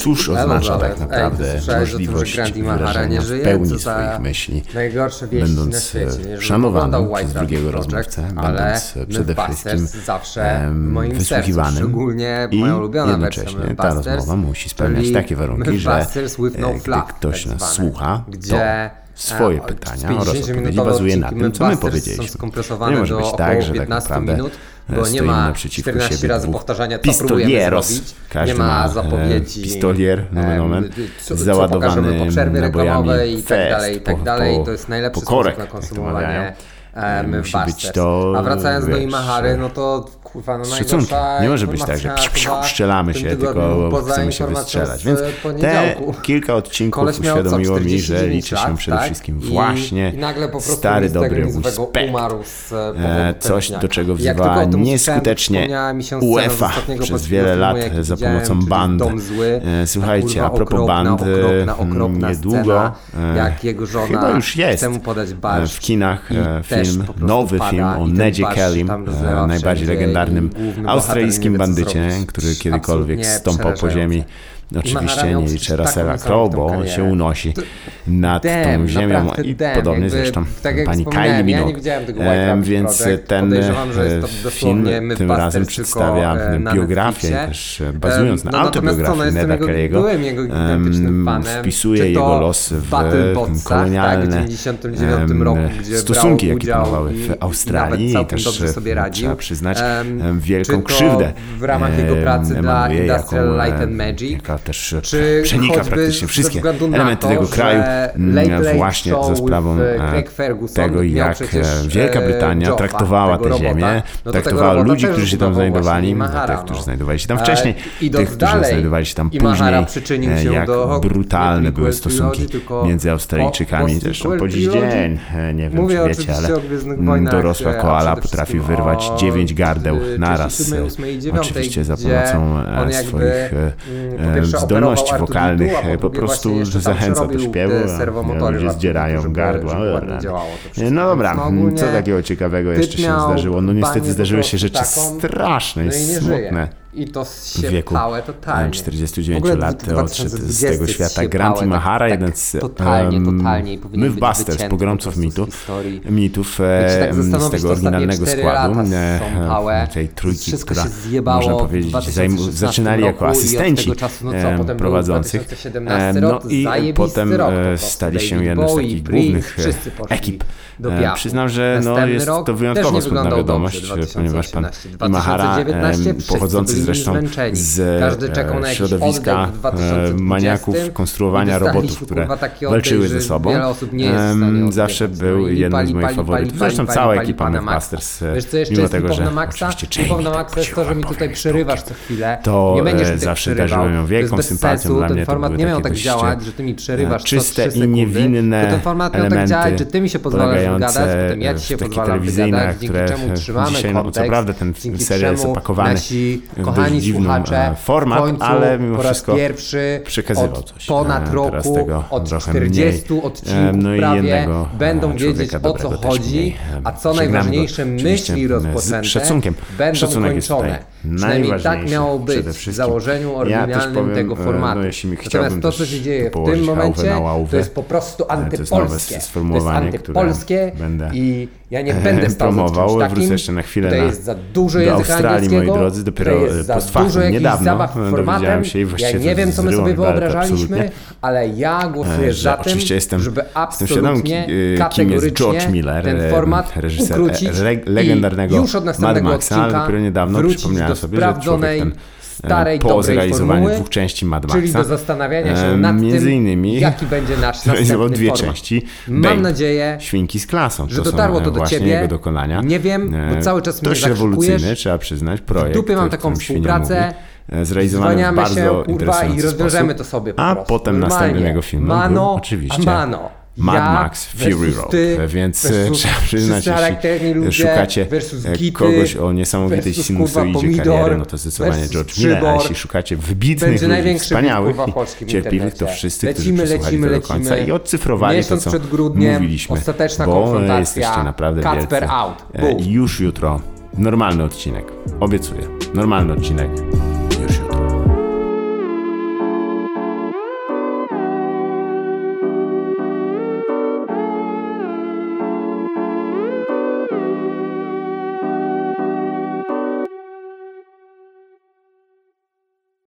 cóż oznacza tak naprawdę Ej, możliwość wyrażenia w pełni swoich myśli, będąc e, szanowanym przez drugiego rozmówcę, będąc e, przede wszystkim wysłuchiwanym i jednocześnie ta rozmowa musi spełniać takie warunki, że e, gdy ktoś nas słucha, to swoje pytania oraz odpowiedzi bazuje na tym, co my powiedzieliśmy. Nie może być tak, że tak naprawdę minut, bo nie ma 14 siebie razy powtarzania, co próbujemy zrobić. Nie ma zapowiedzi. Pistolier, nomen, nomen, co, załadowany co pokażemy po przerwie reklamowej i tak dalej, i tak dalej. To jest najlepszy sposób na konsumowanie um, musi Busters. być to. A wracając wiesz, do Imahary, no to kurwa, no Nie może być tak, że psz, strzelamy się, tylko chcemy się wystrzelać. Więc te kilka odcinków uświadomiło mi, że liczy się przede tak? wszystkim właśnie I, stary, dobry respekt. E, coś, do czego wzywała nieskutecznie UEFA przez wiele lat za pomocą band. E, słuchajcie, a propos band, niedługo, e, jak jego żona chyba już jest e, w kinach film film, nowy film o Nedzie Kelly, e, najbardziej legendarnym australijskim bandycie, który kiedykolwiek stąpał po ziemi oczywiście nie liczę Russella Crowe, bo on się unosi nad tą ziemią i podobnie jakby, zresztą tak jak pani Kylie Minogue. Ja e, więc ten e, film tym razem przedstawia biografię, też bazując na no, autobiografii Neda Kelly'ego, wpisuje jego los w kolonialne stosunki, jakie panowały w Australii i, też trzeba przyznać wielką krzywdę w ramach jego pracy dla Industrial Light and Magic, też Czy przenika praktycznie wszystkie elementy to, tego kraju mm, właśnie ze sprawą e, tego, jak e, Wielka Brytania traktowała tę ziemię, no traktowała ludzi, którzy się tam znajdowali, tych, którzy znajdowali się tam wcześniej, tych, którzy znajdowali się tam później, e, jak brutalne były stosunki między Australijczykami. Zresztą po dziś dzień, nie wiem czy wiecie, ale mm, dorosła koala potrafi wyrwać dziewięć gardeł naraz. Oczywiście za pomocą swoich zdolności wokalnych, po prostu że zachęca do śpiewu, a ludzie zdzierają gardła. No dobra, hmm, co takiego ciekawego jeszcze się zdarzyło? No niestety zdarzyły się rzeczy straszne i smutne. I to siepałe totalnie. Wieku 49 lat odszedł z tego świata Grant Mahara, tak, jeden z totalnie, totalnie pogromców mitu, mitów tak z tego oryginalnego składu, e, tej trójki, która można powiedzieć, zaczynali jako asystenci no co, prowadzących, no i potem rok, e, stali się jedną z takich głównych e, ekip. E, przyznam, że no, jest to wyjątkowo smutna wiadomość, ponieważ pan Mahara pochodzący zresztą z Każdy e, czekał na środowiska e, maniaków konstruowania robotów, które walczyły ze sobą. Zawsze no był jednym z moich faworytów. Zresztą cała ekipa Masters, e, mimo tego, że oczywiście Jamie to jest to, że mi tutaj przerywasz co chwilę. To nie zawsze darzyłem ją wielką sympatią dla mnie. Ten format nie miał tak działać, że ty mi przerywasz czyste i niewinne ten format miał tak działać, że ty mi się pozwalasz gadać, potem ja ci się pozwalam wygadać, dzięki czemu trzymamy kontekst, co prawda ten serial jest opakowany kochani słuchacze, format, końcu, ale mimo po raz pierwszy przekazywał coś. ponad roku, od 40 mniej. odcinków no prawie, będą wiedzieć o co chodzi, a co najważniejsze myśli rozpoczęte szacunkiem. będą Szacunek kończone. Przynajmniej tak miało być w założeniu oryginalnym ja tego formatu. No, Natomiast to, co się dzieje w tym momencie, to jest po prostu antypolskie. To jest, to jest antypolskie i ja nie będę promował. Takim. Wrócę jeszcze na chwilę tutaj jest za dużo do Australii, moi drodzy, dopiero post factum, niedawno no, dowiedziałem się i właściwie Ja nie wiem, co my sobie wyobrażaliśmy, ale ja głosuję e, za tym, oczywiście jestem, żeby absolutnie, jestem świadom, kim jest George Miller, ten e, format reżyser e, legendarnego już od Mad Maxa, odcinka dopiero niedawno przypomniałem sobie, że człowiek ten starej, po zrealizowaniu formuły, dwóch części Mad Maxa. Czyli do zastanawiania się e, nad między tym, innymi, jaki będzie nasz następny dwie format. części. Mam nadzieję, Świnki z klasą, że to dotarło e, to do Ciebie. jego dokonania. Nie wiem, bo e, cały czas mnie rewolucyjny, trzeba przyznać, projekt. W dupie mam taką współpracę. Mówi bardzo się, kurwa, i rozwiążemy sposób, to sobie po A prostu. potem Normalnie. następnym jego mano, był oczywiście mano. Mad Ja Max Fury Road, ty, więc versus trzeba przyznać, jeśli szukacie e, gity, kogoś o niesamowitej sinusoidzie pomidor, kariery, no to zdecydowanie George Miller, a jeśli szukacie wybitnych ludzi, wspaniałych i cierpliwych, to wszyscy, Lecimy, którzy przesłuchali lecimy, to do końca lecimy. i odcyfrowali to, co mówiliśmy, ostateczna bo jesteście naprawdę Kacper wielcy. out. E, już jutro normalny odcinek, obiecuję, normalny odcinek